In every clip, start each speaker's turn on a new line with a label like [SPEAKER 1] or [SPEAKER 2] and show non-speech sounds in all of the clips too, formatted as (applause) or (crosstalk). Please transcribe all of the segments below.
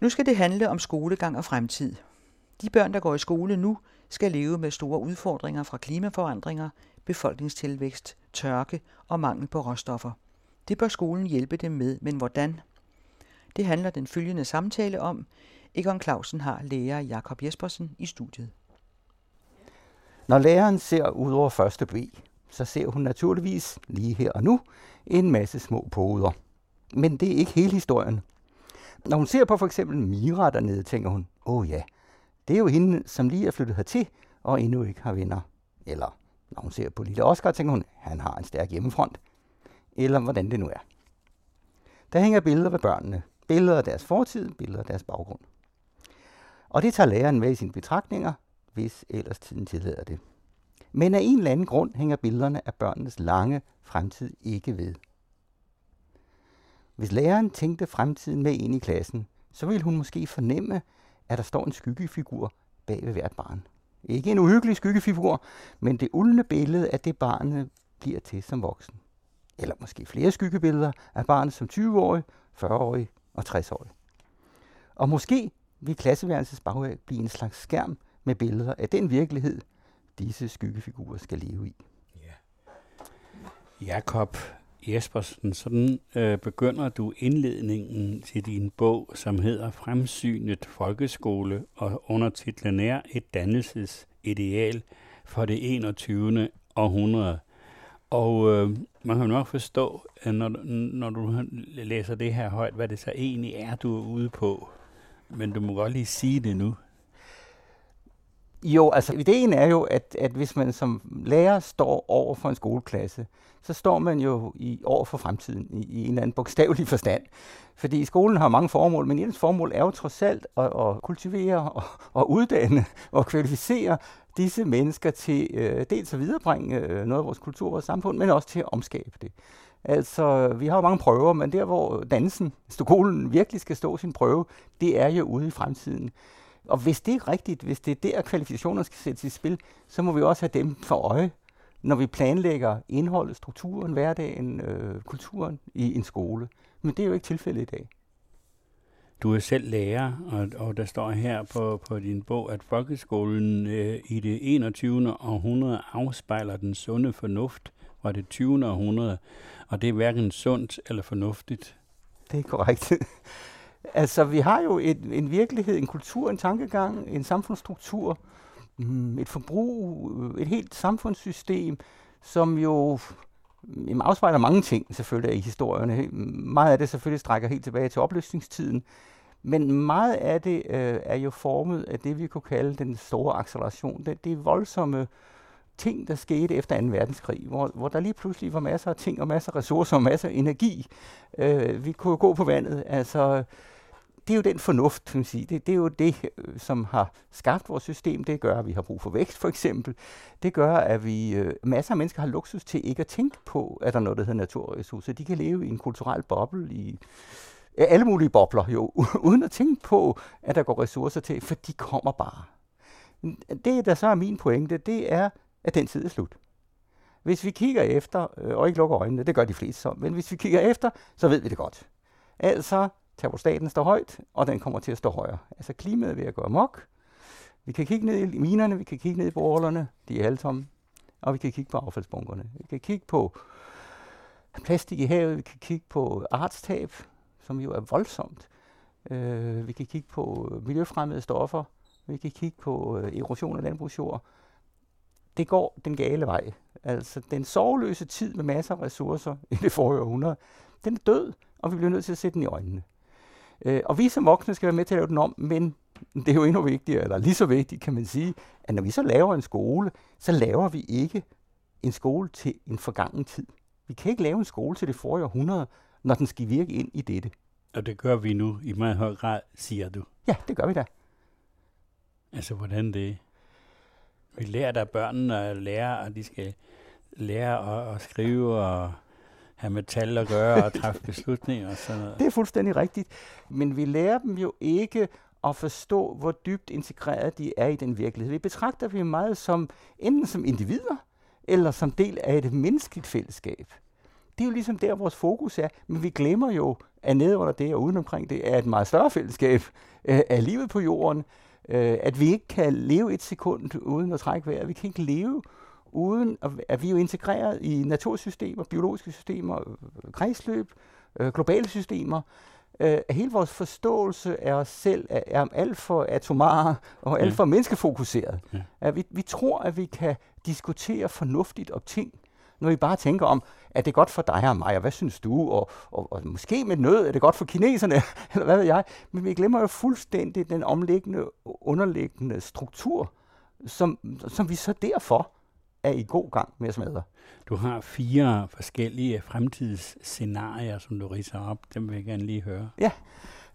[SPEAKER 1] Nu skal det handle om skolegang og fremtid. De børn, der går i skole nu, skal leve med store udfordringer fra klimaforandringer, befolkningstilvækst, tørke og mangel på råstoffer. Det bør skolen hjælpe dem med, men hvordan? Det handler den følgende samtale om. Egon Clausen har lærer Jakob Jespersen i studiet.
[SPEAKER 2] Når læreren ser ud over første B, så ser hun naturligvis lige her og nu en masse små poder. Men det er ikke hele historien. Når hun ser på for eksempel Mira dernede, tænker hun, åh oh ja, det er jo hende, som lige er flyttet hertil og endnu ikke har venner. Eller når hun ser på lille Oscar, tænker hun, han har en stærk hjemmefront. Eller hvordan det nu er. Der hænger billeder ved børnene. Billeder af deres fortid, billeder af deres baggrund. Og det tager læreren med i sine betragtninger, hvis ellers tiden tillader det. Men af en eller anden grund hænger billederne af børnenes lange fremtid ikke ved. Hvis læreren tænkte fremtiden med ind i klassen, så ville hun måske fornemme, at der står en skyggefigur bag ved hvert barn. Ikke en uhyggelig skyggefigur, men det uldne billede af det barnet bliver til som voksen. Eller måske flere skyggebilleder af barnet som 20-årig, 40-årig og 60-årig. Og måske vil klasseværelsets bagvæg blive en slags skærm med billeder af den virkelighed, disse skyggefigurer skal leve i. Ja.
[SPEAKER 3] Jakob Jespersen, sådan øh, begynder du indledningen til din bog, som hedder Fremsynet Folkeskole, og undertitlen er Et dannelsesideal for det 21. århundrede. Og øh, man kan nok forstå, at når, når du læser det her højt, hvad det så egentlig er, du er ude på. Men du må godt lige sige det nu.
[SPEAKER 2] Jo, altså ideen er jo, at, at hvis man som lærer står over for en skoleklasse, så står man jo i over for fremtiden i, i en eller anden bogstavelig (laughs) forstand. Fordi skolen har mange formål, men ens formål er jo trods alt at, at kultivere og, og uddanne og kvalificere disse mennesker til øh, dels at viderebringe øh, noget af vores kultur og samfund, men også til at omskabe det. Altså, vi har jo mange prøver, men der, hvor dansen, skolen virkelig skal stå sin prøve, det er jo ude i fremtiden. Og hvis det er rigtigt, hvis det er der, kvalifikationer skal sættes i spil, så må vi også have dem for øje, når vi planlægger indholdet, strukturen, hverdagen, øh, kulturen i en skole. Men det er jo ikke tilfældet i dag.
[SPEAKER 3] Du er selv lærer, og, og der står her på, på din bog, at folkeskolen øh, i det 21. århundrede afspejler den sunde fornuft fra det 20. århundrede, og det er hverken sundt eller fornuftigt.
[SPEAKER 2] Det er korrekt. (laughs) altså, vi har jo et, en virkelighed, en kultur, en tankegang, en samfundsstruktur, mm, et forbrug, et helt samfundssystem, som jo jamen, afspejler mange ting selvfølgelig i historierne. Meget af det selvfølgelig strækker helt tilbage til opløsningstiden, men meget af det øh, er jo formet af det, vi kunne kalde den store acceleration. Det, det er voldsomme ting, der skete efter 2. verdenskrig, hvor, hvor der lige pludselig var masser af ting og masser af ressourcer og masser af energi. Øh, vi kunne gå på vandet. Altså, det er jo den fornuft, kan man sige. Det, det er jo det, øh, som har skabt vores system. Det gør, at vi har brug for vækst, for eksempel. Det gør, at vi øh, masser af mennesker har luksus til ikke at tænke på, at der er noget, der hedder naturressourcer. De kan leve i en kulturel boble, i alle mulige bobler, jo, (laughs) uden at tænke på, at der går ressourcer til, for de kommer bare. Det, der så er min pointe, det er, at den tid er slut. Hvis vi kigger efter, øh, og ikke lukker øjnene, det gør de fleste så, men hvis vi kigger efter, så ved vi det godt. Altså, termostaten står højt, og den kommer til at stå højere. Altså klimaet er ved at gå amok. Vi kan kigge ned i minerne, vi kan kigge ned i borgerne, de er alle tomme. Og vi kan kigge på affaldsbunkerne. Vi kan kigge på plastik i havet, vi kan kigge på artstab, som jo er voldsomt. Øh, vi kan kigge på miljøfremmede stoffer, vi kan kigge på øh, erosion af landbrugsjord. Det går den gale vej. Altså den sorgløse tid med masser af ressourcer i det forrige århundrede, den er død, og vi bliver nødt til at sætte den i øjnene. Øh, og vi som voksne skal være med til at lave den om, men det er jo endnu vigtigere, eller lige så vigtigt kan man sige, at når vi så laver en skole, så laver vi ikke en skole til en forgangen tid. Vi kan ikke lave en skole til det forrige århundrede, når den skal virke ind i dette.
[SPEAKER 3] Og det gør vi nu i meget høj grad, siger du.
[SPEAKER 2] Ja, det gør vi da.
[SPEAKER 3] Altså, hvordan det? Vi lærer der børnene at lære, at de skal lære at, at skrive og have med tal at gøre og træffe beslutninger og sådan noget.
[SPEAKER 2] Det er fuldstændig rigtigt. Men vi lærer dem jo ikke at forstå, hvor dybt integreret de er i den virkelighed. Vi betragter dem meget som enten som individer, eller som del af et menneskeligt fællesskab. det er jo ligesom der, vores fokus er. Men vi glemmer jo, at nede under det og udenomkring det er et meget større fællesskab øh, af livet på jorden. Øh, at vi ikke kan leve et sekund uden at trække vejret. Vi kan ikke leve uden at, at vi er jo integreret i natursystemer, biologiske systemer, kredsløb, øh, globale systemer. Øh, hele vores forståelse af os selv er, er alt for atomar og alt for ja. menneskefokuseret. Ja. At vi, vi tror, at vi kan diskutere fornuftigt om ting, når vi bare tænker om, er det godt for dig og mig, og hvad synes du, og, og, og måske med nød er det godt for kineserne, (laughs) eller hvad ved jeg. Men vi glemmer jo fuldstændig den omliggende, underliggende struktur, som, som vi så derfor er i god gang med at smadre.
[SPEAKER 3] Du har fire forskellige fremtidsscenarier, som du riser op. Dem vil jeg gerne lige høre.
[SPEAKER 2] Ja.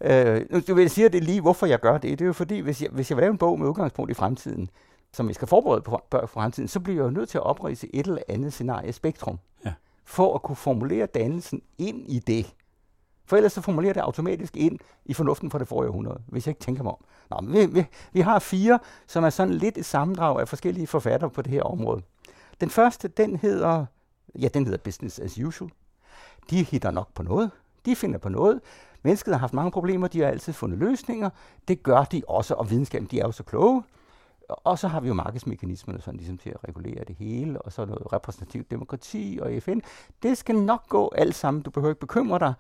[SPEAKER 2] Øh, nu vil jeg sige det lige, hvorfor jeg gør det. Det er jo fordi, hvis jeg, hvis jeg vil lave en bog med udgangspunkt i fremtiden, som vi skal forberede på fremtiden, så bliver jeg jo nødt til at oprise et eller andet scenarie spektrum. Ja. For at kunne formulere dannelsen ind i det. For ellers så formulerer det automatisk ind i fornuften for det forrige århundrede, hvis jeg ikke tænker mig om. Nå, men vi, vi, vi har fire, som er sådan lidt et sammendrag af forskellige forfattere på det her område. Den første, den hedder, ja, den hedder Business as Usual. De hitter nok på noget. De finder på noget. Mennesket har haft mange problemer, de har altid fundet løsninger. Det gør de også, og videnskaben, de er jo så kloge. Og så har vi jo markedsmekanismerne sådan ligesom til at regulere det hele, og så noget repræsentativt demokrati og FN. Det skal nok gå alt sammen. Du behøver ikke bekymre dig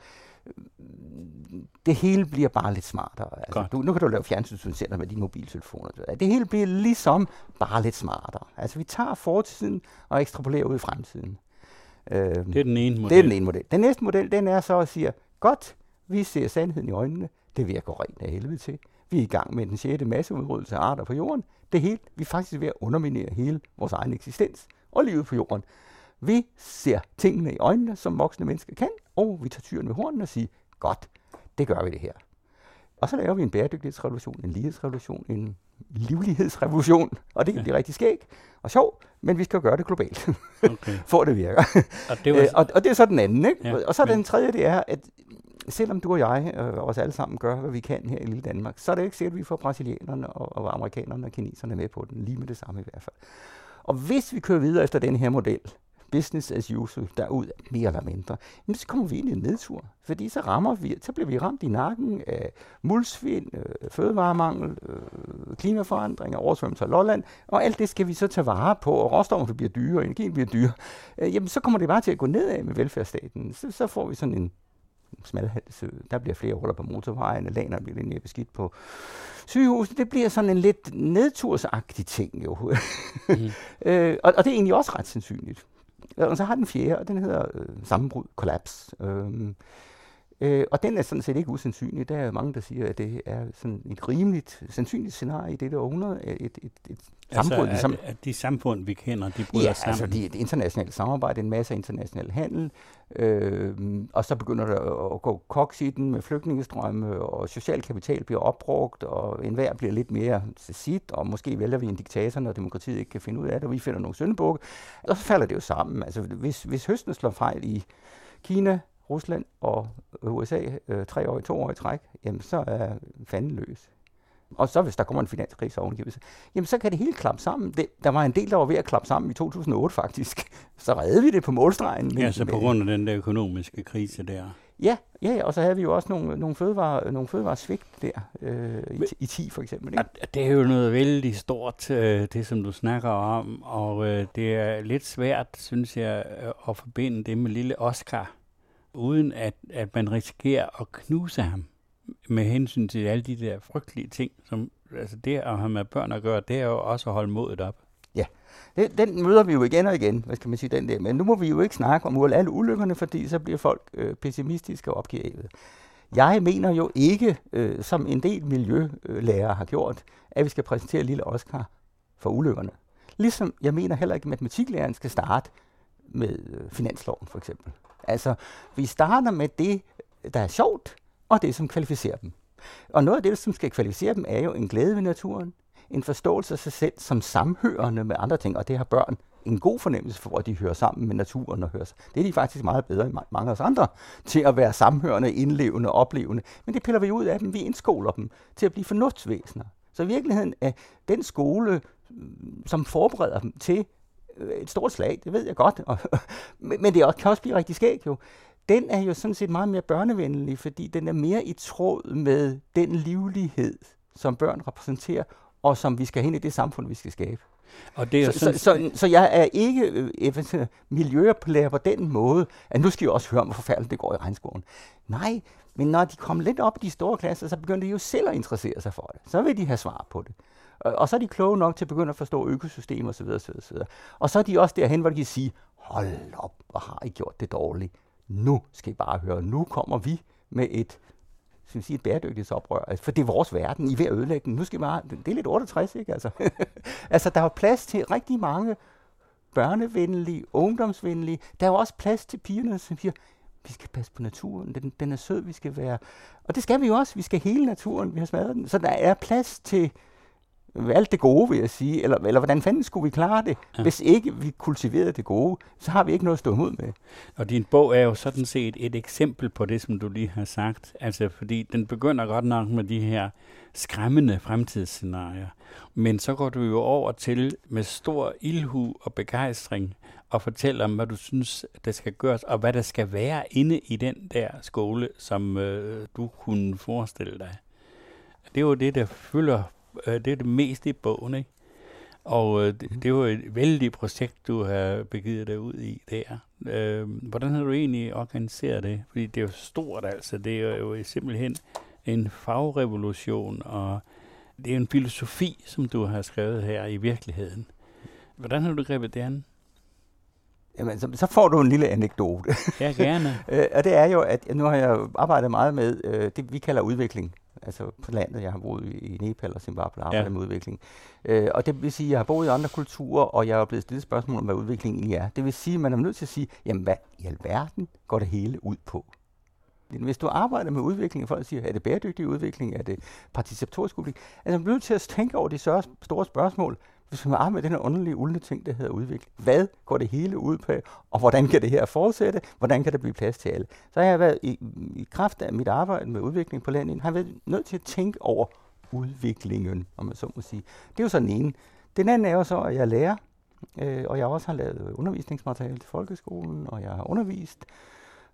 [SPEAKER 2] det hele bliver bare lidt smartere. Altså, du, nu kan du lave fjernsynsudsender med dine mobiltelefoner. Det hele bliver ligesom bare lidt smartere. Altså vi tager fortiden og ekstrapolerer ud i fremtiden.
[SPEAKER 3] Øhm, det er den ene model.
[SPEAKER 2] Det er den ene model. Den næste model, den er så at sige, godt, vi ser sandheden i øjnene. Det virker rent af helvede til. Vi er i gang med den sjette masseudryddelse af arter på jorden. Det hele, vi er faktisk ved at underminere hele vores egen eksistens og livet på jorden. Vi ser tingene i øjnene, som voksne mennesker kan, og vi tager tyren ved hornene og siger, godt, det gør vi det her. Og så laver vi en bæredygtighedsrevolution, en lighedsrevolution, en livlighedsrevolution, og det kan blive rigtig skæg og sjov, men vi skal gøre det globalt, okay. (laughs) for det virker. Og det, var... Øh, og, og det er så den anden. Ikke? Ja, og så men... den tredje, det er, at selvom du og jeg øh, os alle sammen gør, hvad vi kan her i lille Danmark, så er det ikke sikkert, at vi får brasilianerne og, og amerikanerne og kineserne med på den, lige med det samme i hvert fald. Og hvis vi kører videre efter den her model, business as usual derud, mere eller mindre, jamen, så kommer vi ind i en nedtur. Fordi så rammer vi, så bliver vi ramt i nakken af muldsvind, øh, fødevaremangel, øh, klimaforandringer, oversvømmelser af Lolland, og alt det skal vi så tage vare på, og råstofferne bliver dyre, og energien bliver dyre. Øh, jamen, så kommer det bare til at gå nedad med velfærdsstaten. Så, så får vi sådan en smalhals, der bliver flere huller på motorvejen, laner bliver lidt mere beskidt på sygehuset. Det bliver sådan en lidt nedtursagtig ting jo. (laughs) mm. øh, og, og det er egentlig også ret sandsynligt. Og så har den fjerde, og den hedder øh, sammenbrud, kollaps. Øhm, øh, og den er sådan set ikke usandsynlig. Der er mange, der siger, at det er sådan et rimeligt sandsynligt scenarie i dette århundrede. Et, et, et, et
[SPEAKER 3] altså, samfund, at, som, at de samfund, vi kender, de bryder ja,
[SPEAKER 2] sammen? altså det er et internationalt samarbejde, en masse international handel, øh, og så begynder der at gå koks i den med flygtningestrømme, og social kapital bliver opbrugt, og enhver bliver lidt mere til sit, og måske vælger vi en diktator, når demokratiet ikke kan finde ud af det, og vi finder nogle syndebukke, og så falder det jo sammen. Altså hvis, hvis høsten slår fejl i Kina, Rusland og USA øh, tre år to år i træk, jamen så er fanden løs. Og så hvis der kommer en finanskrise ovengivelse, jamen så kan det hele klappe sammen. Det, der var en del, der var ved at klappe sammen i 2008 faktisk. Så redde vi det på målstregen.
[SPEAKER 3] Ja, så på grund af den der økonomiske krise der.
[SPEAKER 2] Ja, ja, og så havde vi jo også nogle, nogle, fødevare, nogle fødevaresvigt der, øh, i, i 10 for eksempel. Ikke?
[SPEAKER 3] Det er jo noget vældig stort, øh, det som du snakker om, og øh, det er lidt svært, synes jeg, øh, at forbinde det med lille Oscar uden at, at man risikerer at knuse ham med hensyn til alle de der frygtelige ting, som altså det at have med børn at gøre, det er jo også at holde modet op.
[SPEAKER 2] Ja, det, den møder vi jo igen og igen, hvad skal man sige, den der. Men nu må vi jo ikke snakke om alle ulykkerne, fordi så bliver folk øh, pessimistiske og opgivet. Jeg mener jo ikke, øh, som en del miljølærer har gjort, at vi skal præsentere lille Oscar for ulykkerne. Ligesom jeg mener heller ikke, at matematiklæreren skal starte med øh, finansloven for eksempel. Altså, vi starter med det, der er sjovt, og det, som kvalificerer dem. Og noget af det, som skal kvalificere dem, er jo en glæde ved naturen, en forståelse af sig selv som samhørende med andre ting, og det har børn en god fornemmelse for, at de hører sammen med naturen og hører sig. Det er de faktisk meget bedre end mange af os andre til at være samhørende, indlevende, oplevende. Men det piller vi ud af dem. Vi indskoler dem til at blive fornuftsvæsener. Så i virkeligheden er den skole, mm, som forbereder dem til et stort slag, det ved jeg godt, og, (laughs) men det kan også blive rigtig skægt jo. Den er jo sådan set meget mere børnevenlig, fordi den er mere i tråd med den livlighed, som børn repræsenterer, og som vi skal hen i det samfund, vi skal skabe. Og det er så, sådan, så, så, så jeg er ikke øh, miljøoplærer på den måde, at nu skal I også høre om, hvor forfærdeligt det går i regnskoven. Nej, men når de kommer lidt op i de store klasser, så begynder de jo selv at interessere sig for det. Så vil de have svar på det. Og, så er de kloge nok til at begynde at forstå økosystemer osv. osv., osv. Og så er de også derhen, hvor de kan sige, hold op, hvor har I gjort det dårligt. Nu skal I bare høre, nu kommer vi med et skal vi sige, et bæredygtighedsoprør. Altså, for det er vores verden, I er ved at ødelægge den. Nu skal vi bare, det er lidt 68, ikke? Altså, (laughs) altså der er plads til rigtig mange børnevenlige, ungdomsvenlige. Der er jo også plads til pigerne, som siger, vi skal passe på naturen, den, den er sød, vi skal være. Og det skal vi jo også, vi skal hele naturen, vi har smadret den. Så der er plads til alt det gode, vil jeg sige. Eller, eller hvordan fanden skulle vi klare det, ja. hvis ikke vi kultiverede det gode? Så har vi ikke noget at stå imod med.
[SPEAKER 3] Og din bog er jo sådan set et eksempel på det, som du lige har sagt. Altså, fordi den begynder godt nok med de her skræmmende fremtidsscenarier. Men så går du jo over til med stor ilhu og begejstring og fortælle om, hvad du synes, der skal gøres, og hvad der skal være inde i den der skole, som øh, du kunne forestille dig. Det er jo det, der fylder det er det meste i bogen, ikke? Og øh, det, det var et vældigt projekt, du har begivet dig ud i der. Øh, hvordan har du egentlig organiseret det? Fordi det er jo stort altså. Det er jo simpelthen en fagrevolution, og det er en filosofi, som du har skrevet her i virkeligheden. Hvordan har du grebet det an?
[SPEAKER 2] Jamen, så, så får du en lille anekdote.
[SPEAKER 3] Ja, gerne. (laughs)
[SPEAKER 2] øh, og det er jo, at nu har jeg arbejdet meget med øh, det, vi kalder udvikling altså på landet. Jeg har boet i Nepal og Zimbabwe og arbejdet ja. med udvikling. Øh, og det vil sige, at jeg har boet i andre kulturer, og jeg er blevet stillet spørgsmål om, hvad udvikling egentlig er. Det vil sige, at man er nødt til at sige, jamen hvad i alverden går det hele ud på? Hvis du arbejder med udvikling, og folk siger, er det bæredygtig udvikling, er det participatorisk udvikling, altså man er nødt til at tænke over de store spørgsmål hvis man arbejder med den her underlige, uldne ting, der hedder udvikling, hvad går det hele ud på, og hvordan kan det her fortsætte, hvordan kan der blive plads til alle? Så har jeg været i, i kraft af mit arbejde med udvikling på landet, har jeg været nødt til at tænke over udviklingen, om man så må sige. Det er jo sådan en. Den anden er jo så, at jeg lærer, øh, og jeg også har lavet undervisningsmateriale til folkeskolen, og jeg har undervist,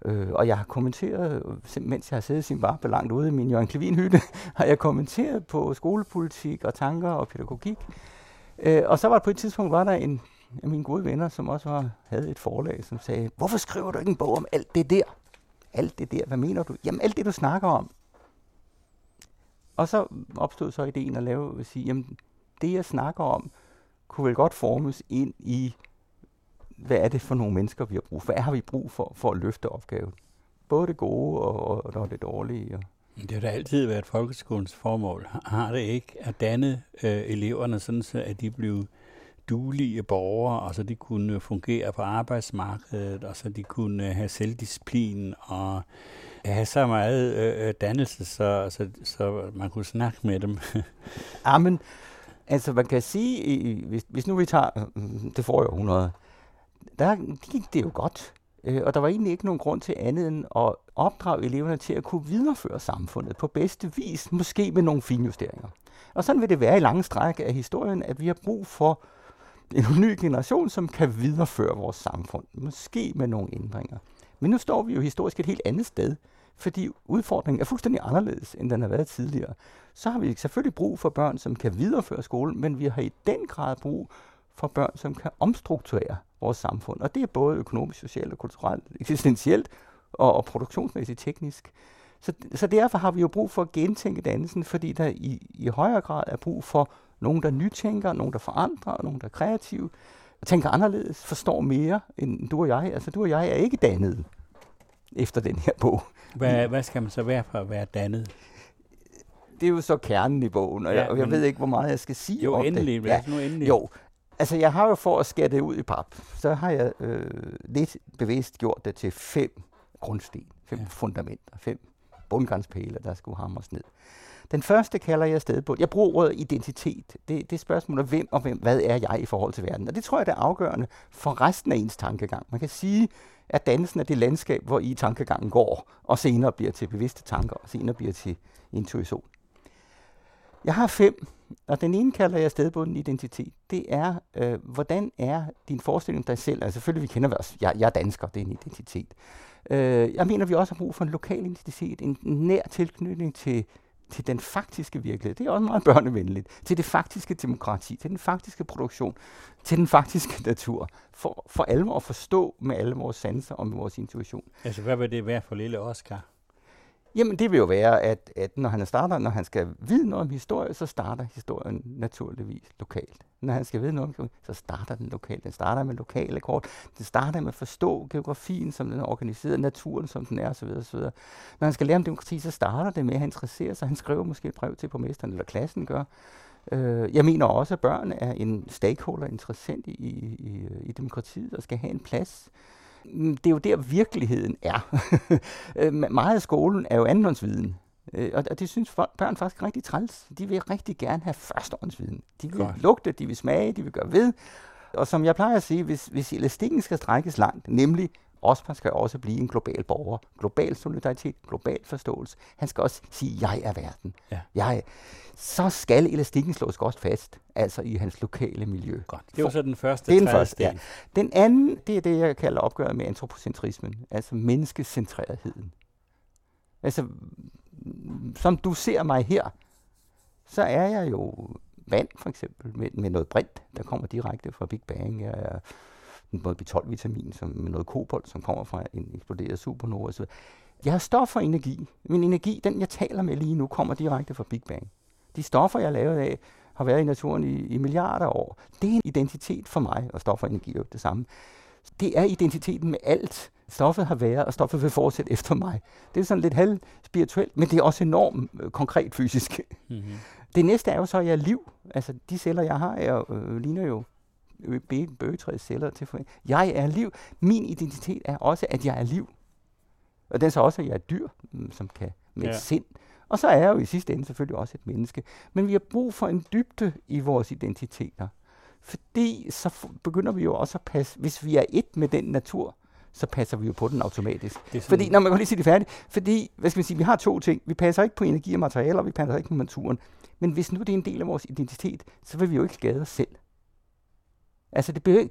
[SPEAKER 2] Øh, og jeg har kommenteret, øh, mens jeg har siddet sin varpe langt ude i min Jørgen Klevin hytte, (laughs) har jeg kommenteret på skolepolitik og tanker og pædagogik. Øh, og så var der på et tidspunkt, var der en af mine gode venner, som også var, havde et forlag, som sagde, hvorfor skriver du ikke en bog om alt det der? Alt det der, hvad mener du? Jamen alt det, du snakker om. Og så opstod så ideen at lave, at sige, jamen det, jeg snakker om, kunne vel godt formes ind i, hvad er det for nogle mennesker, vi har brug for? Hvad har vi brug for, for at løfte opgaven? Både det gode og, og, og det dårlige. Og,
[SPEAKER 3] det har da altid været folkeskolens formål. Har det ikke at danne øh, eleverne sådan, så at de blev duelige borgere, og så de kunne fungere på arbejdsmarkedet, og så de kunne øh, have selvdisciplin og have så meget øh, øh, dannelse, så, så, så man kunne snakke med dem. (laughs)
[SPEAKER 2] Amen. Altså man kan sige, hvis, hvis nu vi tager mm, det forrige århundrede, der gik det jo godt. Øh, og der var egentlig ikke nogen grund til andet end at opdrage eleverne til at kunne videreføre samfundet på bedste vis, måske med nogle finjusteringer. Og sådan vil det være i lange stræk af historien, at vi har brug for en ny generation, som kan videreføre vores samfund, måske med nogle ændringer. Men nu står vi jo historisk et helt andet sted, fordi udfordringen er fuldstændig anderledes, end den har været tidligere. Så har vi selvfølgelig brug for børn, som kan videreføre skolen, men vi har i den grad brug for børn, som kan omstrukturere vores samfund. Og det er både økonomisk, socialt og kulturelt, (laughs) eksistentielt og, og produktionsmæssigt teknisk. Så, så derfor har vi jo brug for at gentænke dannelsen, fordi der i, i højere grad er brug for nogen, der nytænker, nogen, der forandrer, nogen, der er kreative, tænker anderledes, forstår mere end du og jeg. Altså du og jeg er ikke dannet efter den her bog.
[SPEAKER 3] Hvad, hvad skal man så være for at være dannet?
[SPEAKER 2] Det er jo så kernen i bogen, og, ja, jeg, og jeg ved ikke, hvor meget jeg skal sige
[SPEAKER 3] jo,
[SPEAKER 2] om
[SPEAKER 3] endelig,
[SPEAKER 2] det. Ja,
[SPEAKER 3] nu endelig.
[SPEAKER 2] Jo, Altså, jeg har jo for at skære det ud i pap, så har jeg øh, lidt bevidst gjort det til fem grundsten, fem ja. fundamenter, fem bundgrænsepæle, der skulle hamres ned. Den første kalder jeg sted på. Jeg bruger ordet identitet. Det, det er spørgsmålet, hvem og hvem, hvad er jeg i forhold til verden? Og det tror jeg, det er afgørende for resten af ens tankegang. Man kan sige, at dannelsen er det landskab, hvor i tankegangen går, og senere bliver til bevidste tanker, og senere bliver til intuition. Jeg har fem og den ene kalder jeg stedbunden identitet. Det er, øh, hvordan er din forestilling om dig selv? Altså selvfølgelig, vi kender os. Jeg, jeg er dansker, det er en identitet. Øh, jeg mener, vi også har brug for en lokal identitet, en nær tilknytning til, til den faktiske virkelighed. Det er også meget børnevenligt. Til det faktiske demokrati, til den faktiske produktion, til den faktiske (laughs) natur. For, for alvor at forstå med alle vores sanser og med vores intuition.
[SPEAKER 3] Altså, hvad vil det være for lille Oscar?
[SPEAKER 2] Jamen, det vil jo være, at, at når han starter, når han skal vide noget om historie, så starter historien naturligvis lokalt. Når han skal vide noget om så starter den lokalt. Den starter med lokale kort. Den starter med at forstå geografien, som den er organiseret, naturen, som den er, osv. osv. Når han skal lære om demokrati, så starter det med, at han interesserer sig. Han skriver måske et brev til borgmesteren, eller klassen gør. Øh, jeg mener også, at børn er en stakeholder, interessant i, i, i demokratiet, og skal have en plads det er jo der, virkeligheden er. (laughs) Øh, meget af skolen er jo andenhåndsviden. Øh, og, det synes børn faktisk er rigtig træls. De vil rigtig gerne have førstehåndsviden. De vil Godt. lugte, de vil smage, de vil gøre ved. Og som jeg plejer at sige, hvis, hvis elastikken skal strækkes langt, nemlig Oscar skal også blive en global borger. Global solidaritet, global forståelse. Han skal også sige, jeg er verden. Ja. Jeg, så skal elastikken slås godt fast, altså i hans lokale miljø.
[SPEAKER 3] Godt. Det var så den første
[SPEAKER 2] det er den første, ja. Den anden, det er det, jeg kalder opgøret med antropocentrismen, altså menneskecentreretheden. Altså, som du ser mig her, så er jeg jo vand, for eksempel, med, med noget brint, der kommer direkte fra Big Bang. Jeg er noget B12-vitamin, som, med noget kobolt, som kommer fra en eksploderet supernova osv. Jeg har stof og energi. Min energi, den jeg taler med lige nu, kommer direkte fra Big Bang. De stoffer, jeg lavet af, har været i naturen i, i milliarder år. Det er en identitet for mig, og stoffer og energi er jo det samme. Det er identiteten med alt. Stoffet har været, og stoffet vil fortsætte efter mig. Det er sådan lidt halv spirituelt, men det er også enormt øh, konkret fysisk. Mm-hmm. Det næste er jo så, at jeg er liv. Altså, de celler, jeg har, er, øh, ligner jo bøgetræets celler til for Jeg er liv. Min identitet er også, at jeg er liv. Og den er så også, at jeg er dyr, mm, som kan med ja. sind. Og så er jeg jo i sidste ende selvfølgelig også et menneske. Men vi har brug for en dybde i vores identiteter. Fordi så begynder vi jo også at passe, hvis vi er et med den natur, så passer vi jo på den automatisk. Fordi, når man kan lige sige det færdigt, fordi, hvad skal man sige, vi har to ting. Vi passer ikke på energi og materialer, vi passer ikke på naturen. Men hvis nu det er en del af vores identitet, så vil vi jo ikke skade os selv. Altså det behøver,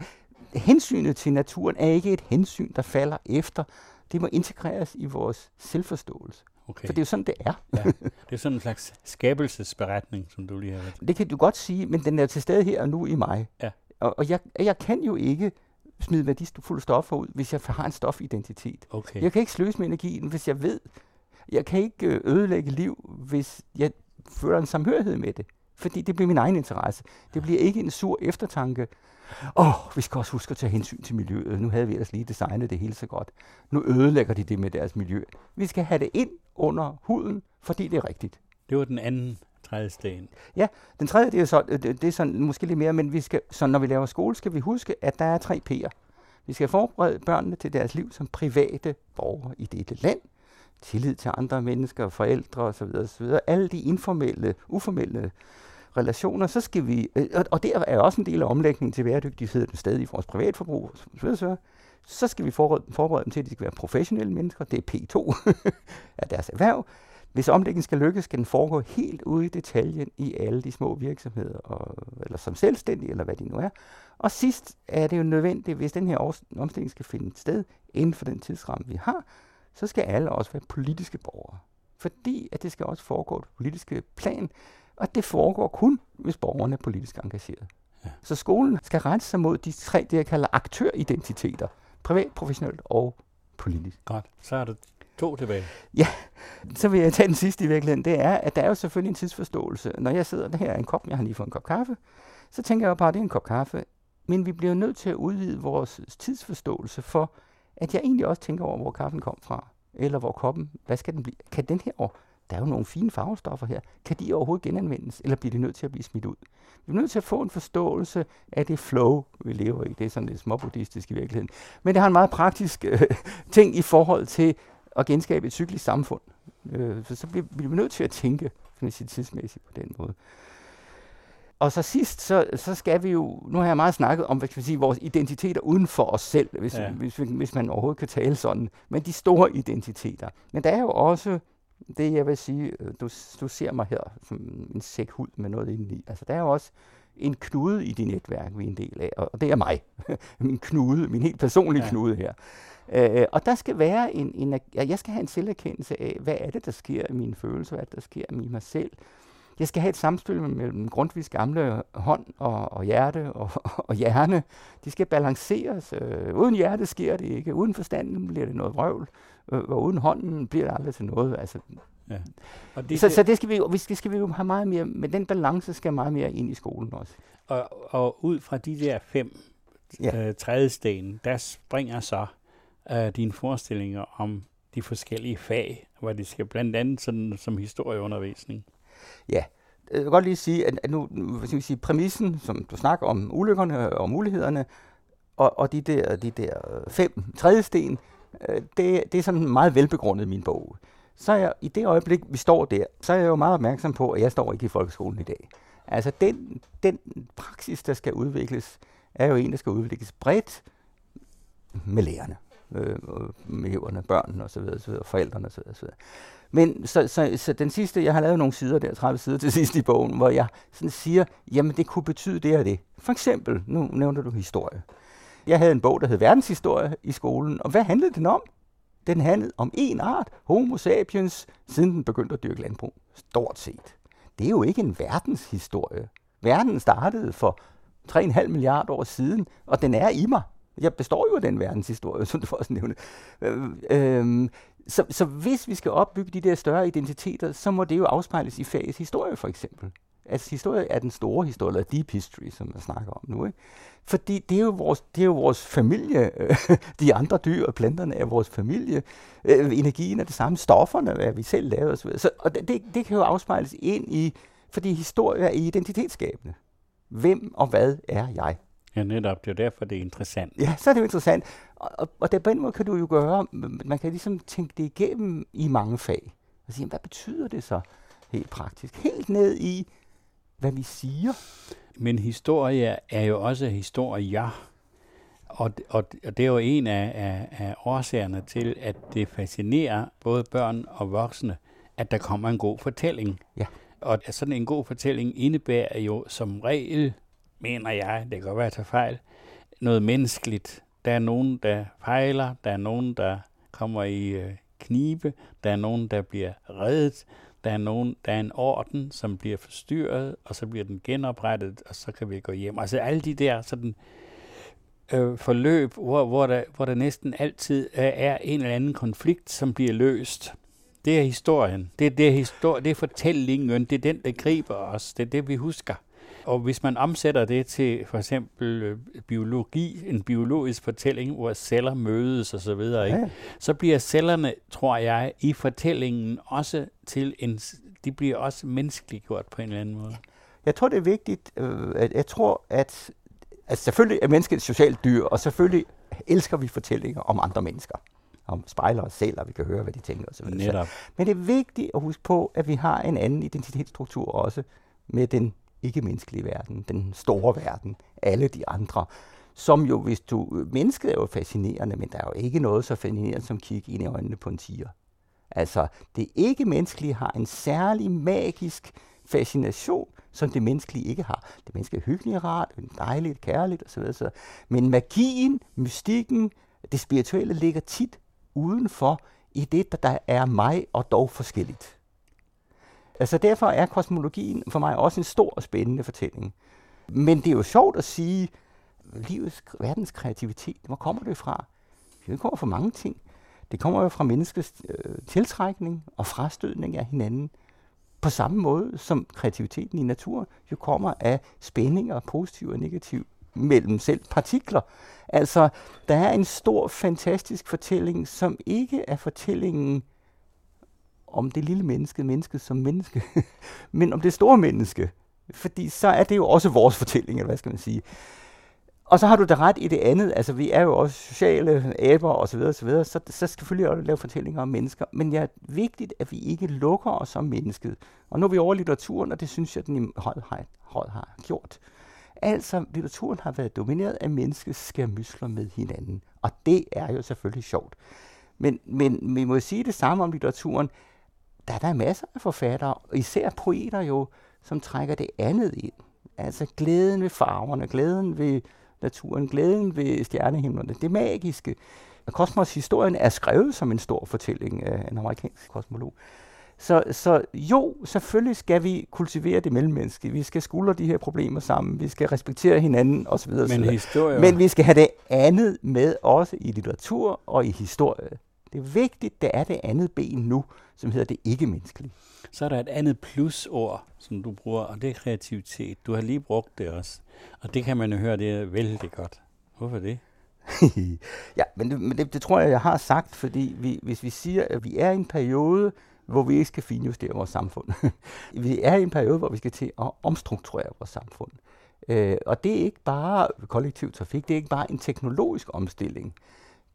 [SPEAKER 2] hensynet til naturen er ikke et hensyn, der falder efter. Det må integreres i vores selvforståelse. Okay. For det er jo sådan, det er. ja,
[SPEAKER 3] det er sådan en slags skabelsesberetning, som du lige har været.
[SPEAKER 2] Det kan du godt sige, men den er til stede her og nu i mig. Ja. Og, og jeg, jeg kan jo ikke smide værdifulde stoffer ud, hvis jeg har en stofidentitet. Okay. Jeg kan ikke sløse med energien, hvis jeg ved. Jeg kan ikke øh, ødelægge liv, hvis jeg føler en samhørighed med det. Fordi det bliver min egen interesse. Det bliver ikke en sur eftertanke, Åh, oh, vi skal også huske at tage hensyn til miljøet. Nu havde vi ellers lige designet det hele så godt. Nu ødelægger de det med deres miljø. Vi skal have det ind under huden, fordi det er rigtigt.
[SPEAKER 3] Det var den anden tredje sten.
[SPEAKER 2] Ja, den tredje, det er, så, det, det er sådan, måske lidt mere, men vi skal, så når vi laver skole, skal vi huske, at der er tre P'er. Vi skal forberede børnene til deres liv som private borgere i dette land. Tillid til andre mennesker, forældre osv. osv. Alle de informelle, uformelle relationer, så skal vi, øh, og, og det er også en del af omlægningen til bæredygtighed den sted i vores privatforbrug, så, så, så skal vi forberede, forberede dem til, at de skal være professionelle mennesker, det er P2 af (laughs) deres erhverv. Hvis omlægningen skal lykkes, skal den foregå helt ude i detaljen i alle de små virksomheder, og, eller som selvstændige, eller hvad de nu er. Og sidst er det jo nødvendigt, hvis den her omstilling skal finde sted inden for den tidsramme, vi har, så skal alle også være politiske borgere. Fordi at det skal også foregå på politiske plan, og det foregår kun, hvis borgerne er politisk engageret. Ja. Så skolen skal rette sig mod de tre, det jeg kalder aktøridentiteter. Privat, professionelt og politisk.
[SPEAKER 3] Godt. Så er det to tilbage.
[SPEAKER 2] Ja, så vil jeg tage den sidste i virkeligheden. Det er, at der er jo selvfølgelig en tidsforståelse. Når jeg sidder her i en kop, jeg har lige fået en kop kaffe, så tænker jeg jo bare, at det er en kop kaffe. Men vi bliver nødt til at udvide vores tidsforståelse for, at jeg egentlig også tænker over, hvor kaffen kom fra. Eller hvor koppen, hvad skal den blive? Kan den her år der er jo nogle fine farvestoffer her. Kan de overhovedet genanvendes, eller bliver de nødt til at blive smidt ud? Vi er nødt til at få en forståelse af det flow, vi lever i. Det er sådan lidt småbuddhistisk i virkeligheden. Men det har en meget praktisk øh, (laughs) ting i forhold til at genskabe et cyklisk samfund. Øh, så, så bliver, bliver vi nødt til at tænke tidsmæssigt på den måde. Og så sidst, så, så skal vi jo, nu har jeg meget snakket om, hvad skal vi sige, vores identiteter uden for os selv, hvis, ja. hvis, hvis man overhovedet kan tale sådan, men de store identiteter. Men der er jo også det jeg vil sige, øh, du, du ser mig her som en sæk hud med noget indeni. Altså der er jo også en knude i dit netværk, vi er en del af, og det er mig. (laughs) min knude, min helt personlige ja. knude her. Øh, og der skal være en, en, jeg skal have en selverkendelse af, hvad er det, der sker i mine følelser, hvad er det, der sker i mig selv. Jeg skal have et samspil mellem Grundtvigs gamle hånd og, og hjerte og, (laughs) og hjerne. De skal balanceres. Øh, uden hjerte sker det ikke. Uden forstanden bliver det noget vrøvl. Øh, og uden hånden bliver det aldrig til noget. Altså, Ja. Og det, så, så det skal vi, vi skal, skal vi jo have meget mere, men den balance skal meget mere ind i skolen også.
[SPEAKER 3] Og, og ud fra de der fem ja. øh, trædesten, der springer så øh, dine forestillinger om de forskellige fag, hvor det skal blandt andet sådan, som historieundervisning.
[SPEAKER 2] Ja, jeg vil godt lige sige, at nu skal vi sige, præmissen, som du snakker om, ulykkerne og mulighederne, og, og de der, de der fem trædesten, øh, det, det er sådan meget velbegrundet i min bog. Så er jeg, i det øjeblik, vi står der, så er jeg jo meget opmærksom på, at jeg står ikke i folkeskolen i dag. Altså den, den praksis, der skal udvikles, er jo en, der skal udvikles bredt med lærerne, øh, med eleverne, børnene osv., osv. forældrene osv. osv. Men så, så, så den sidste, jeg har lavet nogle sider der, 30 sider til sidst i bogen, hvor jeg sådan siger, jamen det kunne betyde det og det. For eksempel, nu nævner du historie. Jeg havde en bog, der hed Verdenshistorie i skolen, og hvad handlede den om? Den handlede om en art, Homo sapiens, siden den begyndte at dyrke landbrug. Stort set. Det er jo ikke en verdenshistorie. Verden startede for 3,5 milliarder år siden, og den er i mig. Jeg består jo af den verdenshistorie, (laughs) som du også nævnte. Øh, øh, så, så hvis vi skal opbygge de der større identiteter, så må det jo afspejles i fagets historie, for eksempel. Altså historie er den store historie, eller deep history, som jeg snakker om nu. Ikke? Fordi det er jo vores, det er jo vores familie. (laughs) De andre dyr og planterne er vores familie. Øh, energien er det samme. Stofferne er vi selv lavet osv. Så, og det, det kan jo afspejles ind i, fordi historie er identitetsskabende. Hvem og hvad er jeg?
[SPEAKER 3] Ja, netop. Det er derfor, det er interessant.
[SPEAKER 2] Ja, så er det jo interessant. Og, og, og det, på den måde kan du jo gøre, man kan ligesom tænke det igennem i mange fag. Og sige, hvad betyder det så helt praktisk? Helt ned i, hvad vi siger.
[SPEAKER 3] Men historie er jo også historier. Og, og, og det er jo en af, af, af årsagerne til, at det fascinerer både børn og voksne, at der kommer en god fortælling. Ja. Og sådan en god fortælling indebærer jo som regel, mener jeg, det kan godt være, at jeg fejl, noget menneskeligt. Der er nogen, der fejler, der er nogen, der kommer i øh, knibe, der er nogen, der bliver reddet, der er, nogen, der er en orden, som bliver forstyrret, og så bliver den genoprettet, og så kan vi gå hjem. Altså alle de der sådan, øh, forløb, hvor, hvor, der, hvor der næsten altid er, en eller anden konflikt, som bliver løst. Det er historien. Det er, det er, histori- det er fortællingen. Det er den, der griber os. Det er det, vi husker. Og hvis man omsætter det til for eksempel øh, biologi, en biologisk fortælling, hvor celler mødes og så videre, ikke? Ja. så bliver cellerne, tror jeg, i fortællingen også til en, de bliver også menneskeliggjort på en eller anden måde.
[SPEAKER 2] Jeg tror, det er vigtigt, øh, at jeg tror, at altså selvfølgelig er mennesket et socialt dyr, og selvfølgelig elsker vi fortællinger om andre mennesker om spejler os selv, og vi kan høre, hvad de tænker osv.
[SPEAKER 3] Netop.
[SPEAKER 2] Men det er vigtigt at huske på, at vi har en anden identitetsstruktur også med den ikke-menneskelige verden, den store verden, alle de andre, som jo, hvis du, mennesket er jo fascinerende, men der er jo ikke noget så fascinerende som at kigge ind i øjnene på en tiger. Altså, det ikke-menneskelige har en særlig magisk fascination, som det menneskelige ikke har. Det menneskelige er hyggeligt, rart, dejligt, kærligt osv. osv. Men magien, mystikken, det spirituelle ligger tit udenfor i det, der er mig og dog forskelligt. Altså derfor er kosmologien for mig også en stor og spændende fortælling. Men det er jo sjovt at sige, livets, verdens kreativitet, hvor kommer det fra? Det kommer fra mange ting. Det kommer jo fra menneskets øh, tiltrækning og frastødning af hinanden. På samme måde som kreativiteten i naturen jo kommer af spændinger, positiv og negativ, mellem selv partikler. Altså, der er en stor, fantastisk fortælling, som ikke er fortællingen om det lille menneske, mennesket som menneske, (laughs) men om det store menneske. Fordi så er det jo også vores fortælling, eller hvad skal man sige. Og så har du da ret i det andet, altså vi er jo også sociale aber og så videre, så, videre, så, så skal vi også lave fortællinger om mennesker, men det er vigtigt, at vi ikke lukker os om mennesket. Og nu er vi over litteraturen, og det synes jeg, den i høj, høj, høj har gjort. Altså, litteraturen har været domineret af menneskets skærmysler med hinanden, og det er jo selvfølgelig sjovt. Men, men vi må sige det samme om litteraturen, der er der masser af forfattere, især poeter jo, som trækker det andet ind. Altså glæden ved farverne, glæden ved naturen, glæden ved stjernehimlerne, det magiske. Kosmos-historien er skrevet som en stor fortælling af en amerikansk kosmolog. Så, så jo, selvfølgelig skal vi kultivere det mellemmenneskelige. Vi skal skuldre de her problemer sammen. Vi skal respektere hinanden osv.
[SPEAKER 3] Men, historie...
[SPEAKER 2] Men vi skal have det andet med også i litteratur og i historie. Det er vigtigt, det er det andet ben nu, som hedder det ikke-menneskelige.
[SPEAKER 3] Så er der et andet plusord, som du bruger, og det er kreativitet. Du har lige brugt det også. Og det kan man jo høre, det er vældig godt. Hvorfor det? (laughs)
[SPEAKER 2] ja, men, det, men det, det tror jeg, jeg har sagt, fordi vi, hvis vi siger, at vi er i en periode, hvor vi ikke skal finjustere vores samfund. (laughs) vi er i en periode, hvor vi skal til at omstrukturere vores samfund. Øh, og det er ikke bare kollektiv trafik, det er ikke bare en teknologisk omstilling.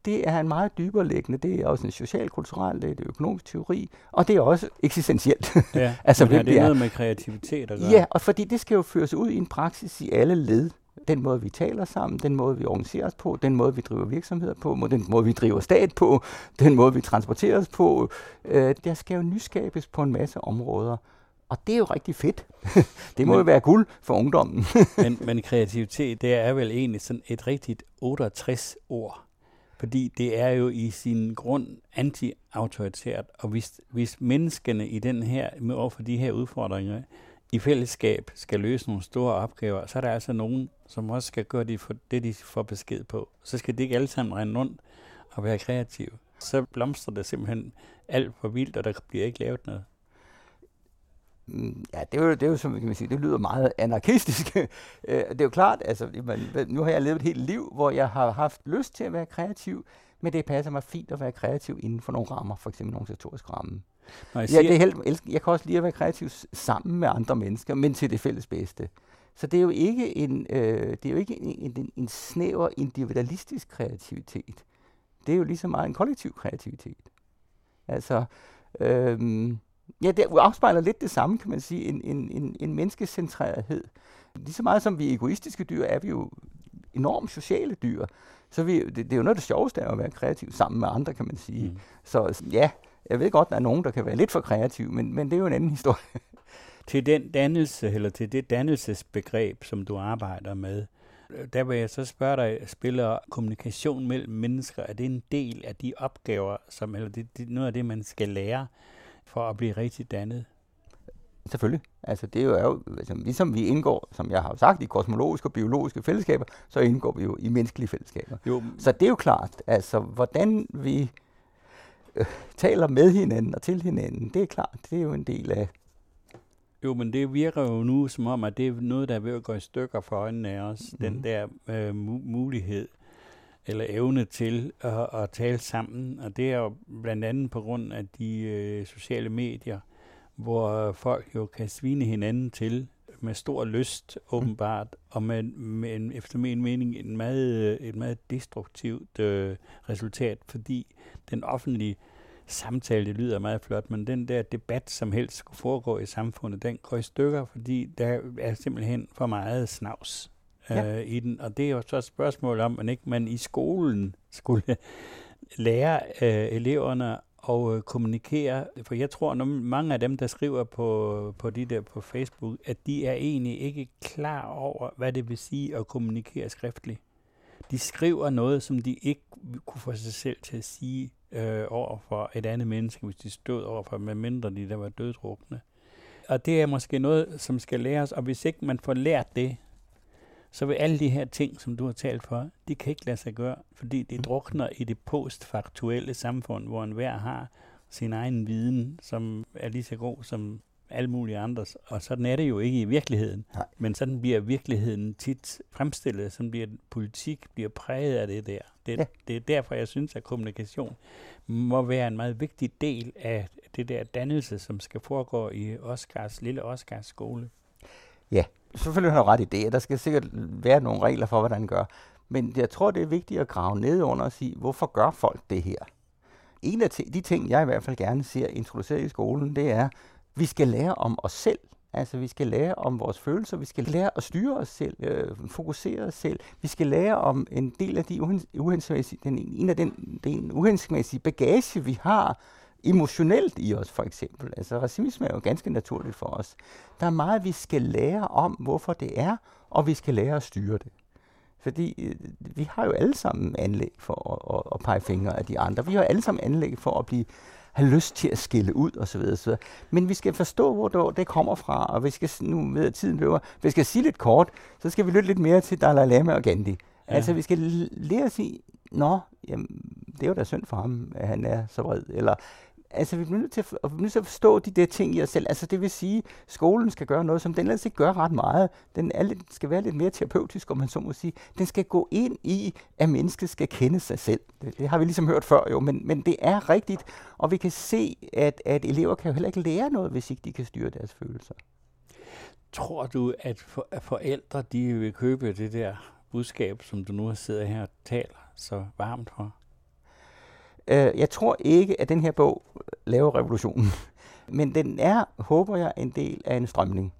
[SPEAKER 2] Det er en meget dybere liggende, det er også en social-kulturel, det er det økonomisk teori, og det er også eksistentielt.
[SPEAKER 3] Ja, (laughs) altså, men det er noget med kreativitet at gøre.
[SPEAKER 2] Ja, og fordi det skal jo føres ud i en praksis i alle led den måde, vi taler sammen, den måde, vi organiserer os på, den måde, vi driver virksomheder på, den måde, vi driver stat på, den måde, vi transporterer os på. Øh, der skal jo nyskabes på en masse områder. Og det er jo rigtig fedt. (laughs) det må men, jo være guld for ungdommen. (laughs)
[SPEAKER 3] men, men kreativitet, det er vel egentlig sådan et rigtigt 68 ord. Fordi det er jo i sin grund anti-autoritært. Og hvis, hvis menneskene i den her, med over for de her udfordringer, i fællesskab skal løse nogle store opgaver, så er der altså nogen, som også skal gøre det, for det, de får besked på. Så skal de ikke alle sammen rende rundt og være kreative. Så blomstrer det simpelthen alt for vildt, og der bliver ikke lavet noget.
[SPEAKER 2] Ja, det er jo, det er jo som kan man sige, det lyder meget anarkistisk. (laughs) Øh, det er jo klart, altså, nu har jeg levet et helt liv, hvor jeg har haft lyst til at være kreativ, men det passer mig fint at være kreativ inden for nogle rammer, for eksempel nogle sektoriske rammer. Når jeg, siger, ja, det er helt, jeg kan også lide at være kreativ sammen med andre mennesker, men til det fælles bedste. Så det er jo ikke en, øh, det er jo ikke en, en, en snæver individualistisk kreativitet. Det er jo lige så meget en kollektiv kreativitet. Altså, øhm, ja, det afspejler lidt det samme, kan man sige, en, en, en, en menneskecentrerethed. Lige så meget som vi er egoistiske dyr, er vi jo enormt sociale dyr. Så vi, det, det er jo noget af det sjoveste at være kreativ sammen med andre, kan man sige. Mm. Så ja, jeg ved godt, at der er nogen, der kan være lidt for kreativ, men, men det er jo en anden historie. (laughs)
[SPEAKER 3] til den dannelse, eller til det dannelsesbegreb, som du arbejder med, der vil jeg så spørge dig, spiller kommunikation mellem mennesker, er det en del af de opgaver, som, eller det, det noget af det, man skal lære for at blive rigtig dannet?
[SPEAKER 2] Selvfølgelig. Altså, det er jo, altså, ligesom vi indgår, som jeg har sagt, i kosmologiske og biologiske fællesskaber, så indgår vi jo i menneskelige fællesskaber. Jo. Så det er jo klart, altså, hvordan vi øh, taler med hinanden og til hinanden, det er klart, det er jo en del af...
[SPEAKER 3] Jo, men det virker jo nu som om, at det er noget, der er ved at gå i stykker for øjnene af os. Mm. Den mhm. der øh, mu- mulighed eller evne til at, at tale sammen. Og det er jo blandt andet på grund af de øh, sociale medier, hvor folk jo kan svine hinanden til med stor lyst, åbenbart, mm. og med, med en, efter min mening en meget, øh, et meget destruktivt øh, resultat, fordi den offentlige samtale, det lyder meget flot, men den der debat, som helst skulle foregå i samfundet, den går i stykker, fordi der er simpelthen for meget snavs øh, ja. i den. Og det er jo så et spørgsmål om, at ikke man i skolen skulle (laughs) lære øh, eleverne og øh, kommunikere, for jeg tror, at mange af dem, der skriver på, på de der på Facebook, at de er egentlig ikke klar over, hvad det vil sige at kommunikere skriftligt. De skriver noget, som de ikke kunne få sig selv til at sige øh, over for et andet menneske, hvis de stod over for, med mindre de der var dødrukne. Og det er måske noget, som skal læres, og hvis ikke man får lært det, så vil alle de her ting, som du har talt for, de kan ikke lade sig gøre, fordi det mm. drukner i det postfaktuelle samfund, hvor enhver har sin egen viden, som er lige så god som alle mulige andres. Og sådan er det jo ikke i virkeligheden. Nej. Men sådan bliver virkeligheden tit fremstillet, sådan bliver politik bliver præget af det der. Det, ja. det er derfor, jeg synes, at kommunikation må være en meget vigtig del af det der dannelse, som skal foregå i Oscars, lille Oscars skole.
[SPEAKER 2] Ja, selvfølgelig har du ret i det, der skal sikkert være nogle regler for, hvordan man gør. Men jeg tror, det er vigtigt at grave ned under og sige, hvorfor gør folk det her? En af de ting, jeg i hvert fald gerne ser introduceret i skolen, det er, vi skal lære om os selv. Altså, vi skal lære om vores følelser, vi skal lære at styre os selv, øh, fokusere os selv. Vi skal lære om en del af de uhensigtsmæssige, den, en af den, den uhensigtsmæssige bagage, vi har emotionelt i os, for eksempel. Altså, racisme er jo ganske naturligt for os. Der er meget, vi skal lære om, hvorfor det er, og vi skal lære at styre det. Fordi øh, vi har jo alle sammen anlæg for at, at, at pege fingre af de andre. Vi har alle sammen anlæg for at blive have lyst til at skille ud osv. osv. Men vi skal forstå, hvor det kommer fra, og vi skal nu ved at tiden løber, vi skal sige lidt kort, så skal vi lytte lidt mere til Dalai Lama og Gandhi. Ja. Altså vi skal lære at sige, nå, jamen, det er jo da synd for ham, at han er så vred. Eller, altså, vi bliver nødt til at, vi bliver nødt til at forstå de der ting i os selv. Altså, det vil sige, at skolen skal gøre noget, som den ellers ikke gør ret meget. Den er lidt, skal være lidt mere terapeutisk, om man så må sige. Den skal gå ind i, at mennesket skal kende sig selv. Det, det har vi ligesom hørt før jo, men, men det er rigtigt. Og vi kan se, at, at elever kan jo heller ikke lære noget, hvis ikke de kan styre deres følelser.
[SPEAKER 3] Tror du, at, for, at forældre de vil købe det der budskab, som du nu har siddet her og taler så varmt for?
[SPEAKER 2] Øh, jeg tror ikke, at den her bog laver revolutionen. (laughs) Men den er, håber jeg, en del af en strømning.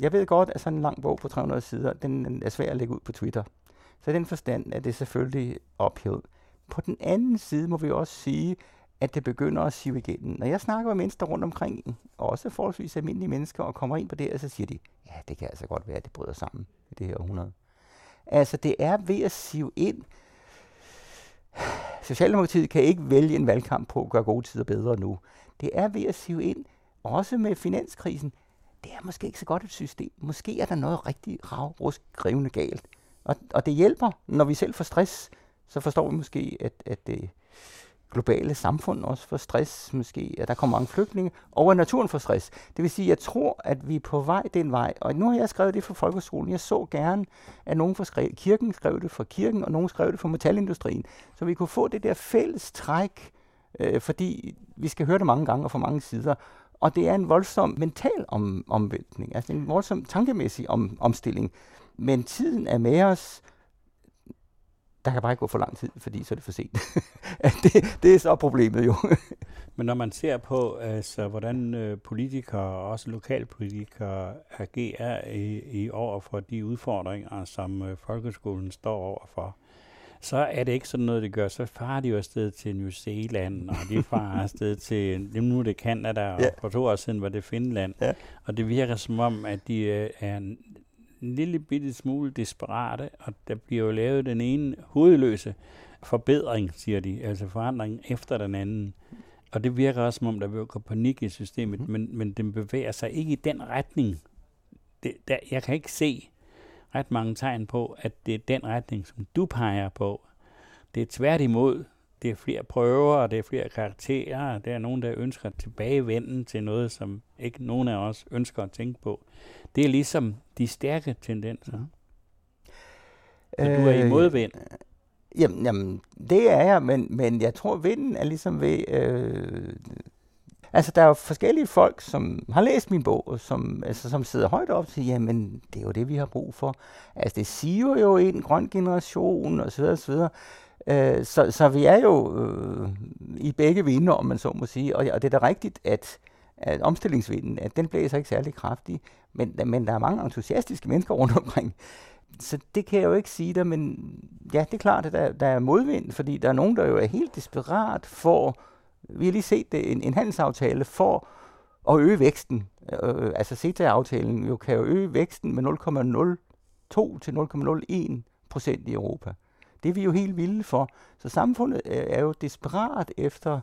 [SPEAKER 2] Jeg ved godt, at sådan en lang bog på 300 sider, den er svær at lægge ud på Twitter. Så i den forstand er det selvfølgelig uphill. På den anden side må vi også sige, at det begynder at sive igennem. Når jeg snakker med mennesker rundt omkring, også forholdsvis almindelige mennesker, og kommer ind på det, så siger de, ja, det kan altså godt være, at det bryder sammen i det her århundrede. Altså, det er ved at sive ind. Socialdemokratiet kan ikke vælge en valgkamp på at gøre gode tider bedre nu. Det er ved at sive ind, også med finanskrisen. Det er måske ikke så godt et system. Måske er der noget rigtig ravrusk rivende galt. Og, og det hjælper, når vi selv får stress, så forstår vi måske, at, at det, globale samfund også får stress, måske, at der kommer mange flygtninge, og at naturen får stress. Det vil sige, at jeg tror, at vi er på vej den vej. Og nu har jeg skrevet det for folkeskolen. Jeg så gerne, at nogen fra kirken skrev det for kirken, og nogen skrev det for metalindustrien. Så vi kunne få det der fælles træk, øh, fordi vi skal høre det mange gange og fra mange sider. Og det er en voldsom mental om, omvæltning, altså en voldsom tankemæssig om, omstilling. Men tiden er med os, der kan bare ikke gå for lang tid, fordi så er det for sent. (laughs) det, det er så problemet jo.
[SPEAKER 3] Men når man ser på, altså, hvordan øh, politikere, også lokalpolitikere, agerer i, i over for de udfordringer, som øh, folkeskolen står overfor, så er det ikke sådan noget, det gør. Så farer de jo afsted til New Zealand, og de farer afsted (laughs) til, nu er det Canada, og ja. for to år siden var det Finland. Ja. Og det virker som om, at de øh, er en lille bitte smule desperate, og der bliver jo lavet den ene hovedløse forbedring, siger de, altså forandring efter den anden. Og det virker også, som om der gå panik i systemet, mm. men, men den bevæger sig ikke i den retning. Det, der, jeg kan ikke se ret mange tegn på, at det er den retning, som du peger på. Det er tværtimod det er flere prøver, og det er flere karakterer, og der er nogen, der ønsker tilbagevenden til noget, som ikke nogen af os ønsker at tænke på. Det er ligesom de stærke tendenser. Så øh, du er i øh, modvind.
[SPEAKER 2] Jamen, jamen, det er jeg, men, men jeg tror, vinden er ligesom ved... Øh, altså, der er jo forskellige folk, som har læst min bog, og som, altså, som sidder højt op og siger, jamen, det er jo det, vi har brug for. Altså, det siger jo en grøn generation, osv., osv., Øh, så, så vi er jo øh, i begge vinder, om man så må sige. Og, og det er da rigtigt, at, at omstillingsvinden, at den blæser ikke særlig kraftig, men, men der er mange entusiastiske mennesker rundt omkring. Så det kan jeg jo ikke sige dig, men ja, det er klart, at der, der er modvind, fordi der er nogen, der jo er helt desperat for, vi har lige set det, en, en handelsaftale for at øge væksten. Øh, altså CETA-aftalen jo kan jo øge væksten med 0,02 til 0,01 procent i Europa. Det er vi jo helt vilde for. Så samfundet øh, er jo desperat efter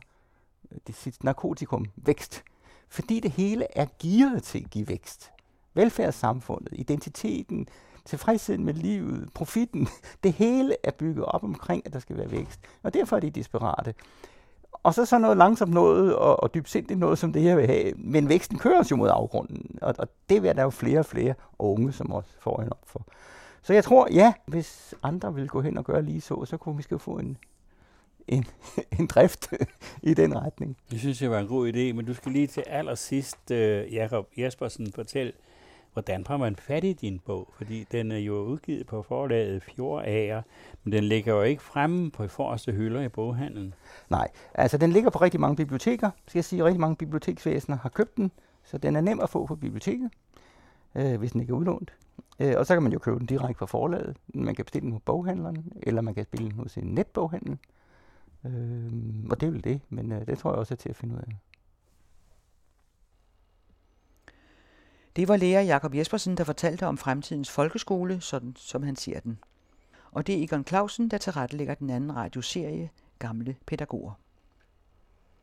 [SPEAKER 2] øh, det sit narkotikum, vækst. Fordi det hele er gearet til at give vækst. Velfærdssamfundet, identiteten, tilfredsheden med livet, profitten, (laughs) det hele er bygget op omkring, at der skal være vækst. Og derfor er de desperate. Og så så noget langsomt noget, og, og dybsindigt noget, som det her vil have. Men væksten kører os jo mod afgrunden, og, og det vil der jo flere og flere unge, som også får en op for. Så jeg tror, ja, hvis andre vil gå hen og gøre lige så, så kunne vi måske få en, en, (laughs) en drift i den retning.
[SPEAKER 3] Det synes jeg var en god idé, men du skal lige til allersidst, uh, Jakob Jespersen, fortælle, hvordan får man fat i din bog? Fordi den er jo udgivet på forlaget Fjordager, men den ligger jo ikke fremme på forreste hylder i boghandlen.
[SPEAKER 2] Nej, altså den ligger på rigtig mange biblioteker. Skal jeg sige, rigtig mange biblioteksvæsener har købt den, så den er nem at få på biblioteket, øh, hvis den ikke er udlånt. Øh, og så kan man jo købe den direkte fra forlaget. Man kan bestille den hos boghandleren, eller man kan spille den hos en netboghandel. Øh, og det er vel det, men øh, det tror jeg også er til at finde ud af.
[SPEAKER 1] Det var lærer Jakob Jespersen, der fortalte om fremtidens folkeskole, sådan som han ser den. Og det er Egon Clausen, der tilrettelægger den anden radioserie Gamle Pædagoger.